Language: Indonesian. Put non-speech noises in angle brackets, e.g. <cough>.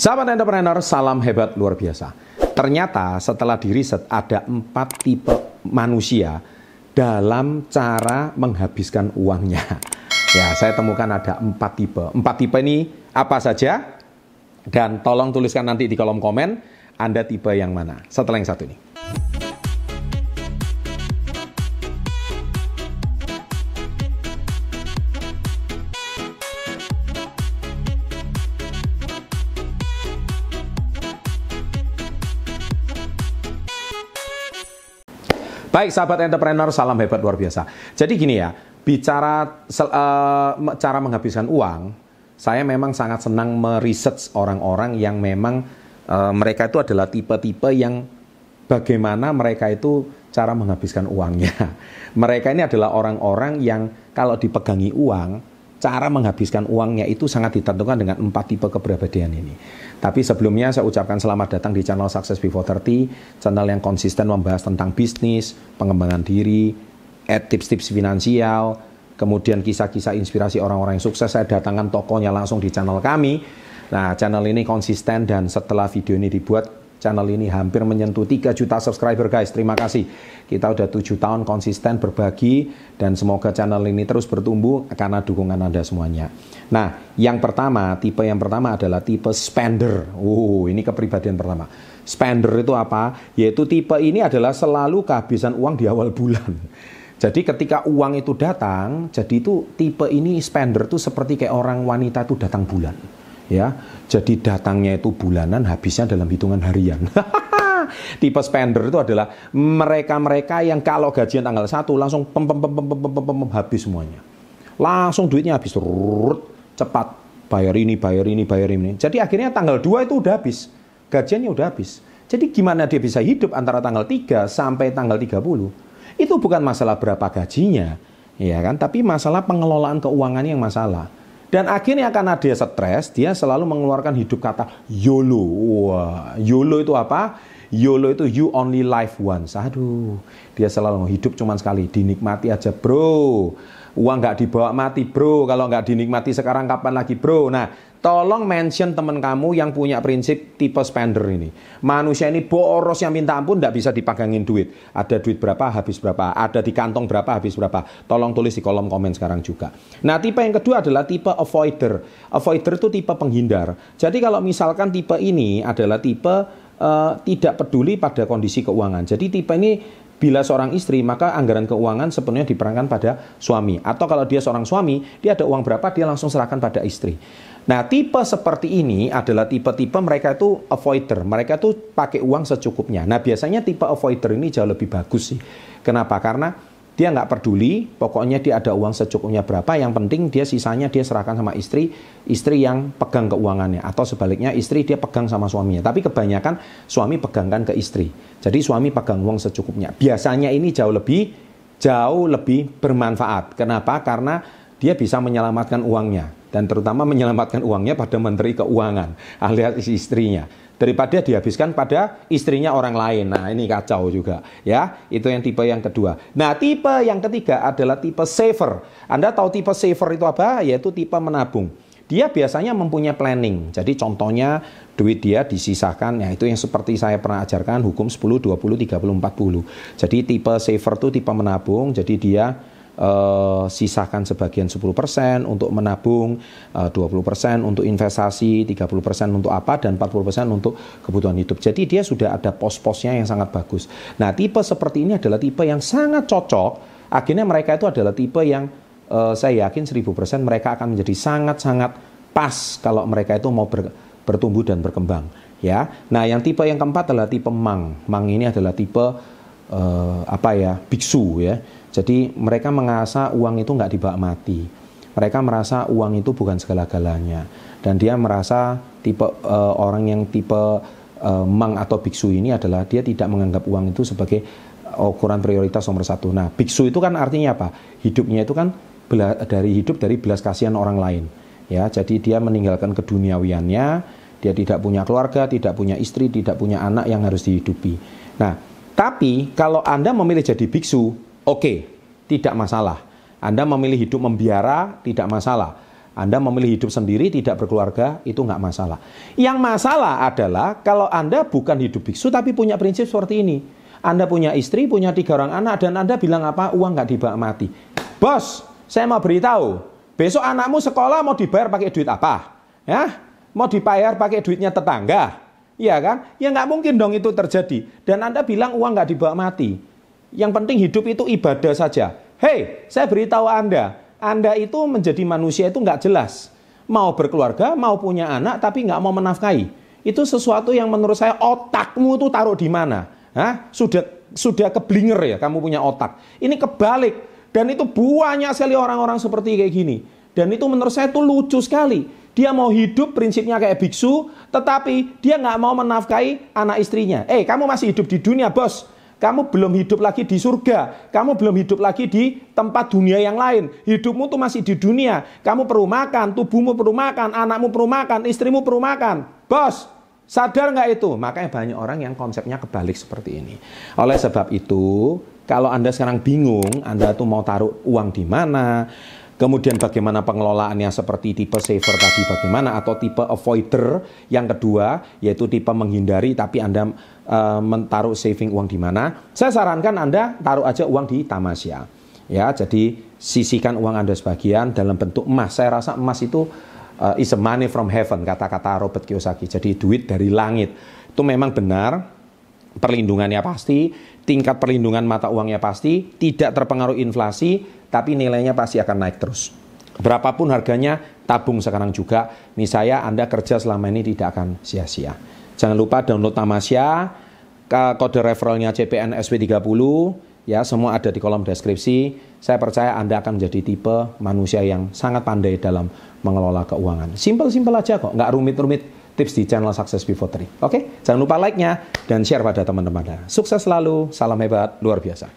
Sahabat entrepreneur, salam hebat luar biasa. Ternyata setelah diriset ada empat tipe manusia dalam cara menghabiskan uangnya. <laughs> Ya, saya temukan ada empat tipe. Empat tipe ini apa saja? Dan tolong tuliskan nanti di kolom komen Anda tipe yang mana. Setelah yang satu ini. Baik sahabat entrepreneur, salam hebat luar biasa. Jadi gini ya, bicara uh, cara menghabiskan uang, saya memang sangat senang meriset orang-orang yang memang uh, mereka itu adalah tipe-tipe yang bagaimana mereka itu cara menghabiskan uangnya. <laughs> Mereka ini adalah orang-orang yang kalau dipegangi uang, cara menghabiskan uangnya itu sangat ditentukan dengan empat tipe kepribadian ini. Tapi sebelumnya saya ucapkan selamat datang di channel Success Before 30, channel yang konsisten membahas tentang bisnis, pengembangan diri, tips-tips finansial, kemudian kisah-kisah inspirasi orang-orang yang sukses. Saya datangkan tokonya langsung di channel kami. Nah, channel ini konsisten dan setelah video ini dibuat, channel ini hampir menyentuh 3 juta subscriber guys. Terima kasih. Kita udah 7 tahun konsisten berbagi dan semoga channel ini terus bertumbuh karena dukungan Anda semuanya. Nah, yang pertama, tipe yang pertama adalah tipe spender. Uh, ini kepribadian pertama. Spender itu apa? Yaitu tipe ini adalah selalu kehabisan uang di awal bulan. Jadi ketika uang itu datang, jadi itu tipe ini spender itu seperti kayak orang wanita itu datang bulan ya. Jadi datangnya itu bulanan, habisnya dalam hitungan harian. <laughs> Tipe spender itu adalah mereka-mereka yang kalau gajian tanggal 1 langsung pem pem pem pem pem pem, pem, pem habis semuanya. Langsung duitnya habis rurut, cepat bayar ini, bayar ini, bayar ini. Jadi akhirnya tanggal 2 itu udah habis. Gajiannya udah habis. Jadi gimana dia bisa hidup antara tanggal 3 sampai tanggal 30? Itu bukan masalah berapa gajinya, ya kan? Tapi masalah pengelolaan keuangan yang masalah. Dan akhirnya karena dia stres, dia selalu mengeluarkan hidup kata YOLO. Wah, YOLO itu apa? YOLO itu you only live once. Aduh, dia selalu hidup cuma sekali, dinikmati aja bro. Uang nggak dibawa mati bro, kalau nggak dinikmati sekarang kapan lagi bro. Nah, tolong mention teman kamu yang punya prinsip tipe spender ini. Manusia ini boros yang minta ampun tidak bisa dipagangin duit. Ada duit berapa, habis berapa. Ada di kantong berapa, habis berapa. Tolong tulis di kolom komen sekarang juga. Nah tipe yang kedua adalah tipe avoider. Avoider itu tipe penghindar. Jadi kalau misalkan tipe ini adalah tipe uh, tidak peduli pada kondisi keuangan. Jadi tipe ini Bila seorang istri, maka anggaran keuangan sepenuhnya diperankan pada suami. Atau kalau dia seorang suami, dia ada uang berapa, dia langsung serahkan pada istri. Nah, tipe seperti ini adalah tipe-tipe mereka itu avoider. Mereka itu pakai uang secukupnya. Nah, biasanya tipe avoider ini jauh lebih bagus sih. Kenapa? Karena dia nggak peduli, pokoknya dia ada uang secukupnya berapa, yang penting dia sisanya dia serahkan sama istri, istri yang pegang keuangannya. Atau sebaliknya istri dia pegang sama suaminya. Tapi kebanyakan suami pegangkan ke istri. Jadi suami pegang uang secukupnya. Biasanya ini jauh lebih, jauh lebih bermanfaat. Kenapa? Karena dia bisa menyelamatkan uangnya. Dan terutama menyelamatkan uangnya pada menteri keuangan alias istrinya daripada dihabiskan pada istrinya orang lain. Nah, ini kacau juga ya. Itu yang tipe yang kedua. Nah, tipe yang ketiga adalah tipe saver. Anda tahu tipe saver itu apa? Yaitu tipe menabung. Dia biasanya mempunyai planning. Jadi contohnya duit dia disisahkan, ya itu yang seperti saya pernah ajarkan hukum 10, 20, 30, 40. Jadi tipe saver itu tipe menabung, jadi dia uh, sisahkan sebagian 10% untuk menabung, uh, 20% untuk investasi, 30% untuk apa dan 40% untuk kebutuhan hidup. Jadi dia sudah ada pos-posnya yang sangat bagus. Nah, tipe seperti ini adalah tipe yang sangat cocok. Akhirnya mereka itu adalah tipe yang uh, saya yakin 1000% mereka akan menjadi sangat-sangat pas kalau mereka itu mau ber, bertumbuh dan berkembang ya. Nah, yang tipe yang keempat adalah tipe mang. Mang ini adalah tipe uh, apa ya? biksu ya. Jadi mereka merasa uang itu nggak dibawa mati. Mereka merasa uang itu bukan segala-galanya. Dan dia merasa tipe uh, orang yang tipe uh, mang atau biksu ini adalah dia tidak menganggap uang itu sebagai ukuran prioritas nomor satu. Nah, biksu itu kan artinya apa? Hidupnya itu kan dari hidup dari belas kasihan orang lain. Ya, jadi dia meninggalkan keduniawiannya, dia tidak punya keluarga, tidak punya istri, tidak punya anak yang harus dihidupi. Nah, tapi kalau Anda memilih jadi biksu, Oke, tidak masalah. Anda memilih hidup membiara, tidak masalah. Anda memilih hidup sendiri, tidak berkeluarga, itu nggak masalah. Yang masalah adalah kalau Anda bukan hidup biksu, tapi punya prinsip seperti ini. Anda punya istri, punya tiga orang anak, dan Anda bilang apa? Uang nggak dibawa mati. Bos, saya mau beritahu, besok anakmu sekolah mau dibayar pakai duit apa? Ya, mau dibayar pakai duitnya tetangga? Iya kan? Ya nggak mungkin dong itu terjadi. Dan Anda bilang uang nggak dibawa mati. Yang penting hidup itu ibadah saja. Hei, saya beritahu Anda, Anda itu menjadi manusia itu nggak jelas. Mau berkeluarga, mau punya anak, tapi nggak mau menafkahi. Itu sesuatu yang menurut saya otakmu itu taruh di mana? Hah? Sudah sudah keblinger ya kamu punya otak. Ini kebalik. Dan itu banyak sekali orang-orang seperti kayak gini. Dan itu menurut saya itu lucu sekali. Dia mau hidup prinsipnya kayak biksu, tetapi dia nggak mau menafkahi anak istrinya. Eh, kamu masih hidup di dunia, bos. Kamu belum hidup lagi di surga. Kamu belum hidup lagi di tempat dunia yang lain. Hidupmu tuh masih di dunia. Kamu perlu makan, tubuhmu perlu makan, anakmu perlu makan, istrimu perlu makan. Bos, sadar nggak itu? Makanya banyak orang yang konsepnya kebalik seperti ini. Oleh sebab itu, kalau Anda sekarang bingung, Anda tuh mau taruh uang di mana, Kemudian bagaimana pengelolaannya seperti tipe saver tadi bagaimana atau tipe avoider yang kedua yaitu tipe menghindari tapi Anda uh, mentaruh saving uang di mana? Saya sarankan Anda taruh aja uang di Tamasya. Ya, jadi sisihkan uang Anda sebagian dalam bentuk emas. Saya rasa emas itu uh, is a money from heaven kata-kata Robert Kiyosaki. Jadi duit dari langit. Itu memang benar perlindungannya pasti, tingkat perlindungan mata uangnya pasti, tidak terpengaruh inflasi, tapi nilainya pasti akan naik terus. Berapapun harganya, tabung sekarang juga. Nih saya, Anda kerja selama ini tidak akan sia-sia. Jangan lupa download Tamasya, kode referralnya CPN SW30, ya semua ada di kolom deskripsi. Saya percaya Anda akan menjadi tipe manusia yang sangat pandai dalam mengelola keuangan. Simpel-simpel aja kok, nggak rumit-rumit tips di channel Success Before Three. Oke, jangan lupa like-nya dan share pada teman-teman Sukses selalu, salam hebat, luar biasa.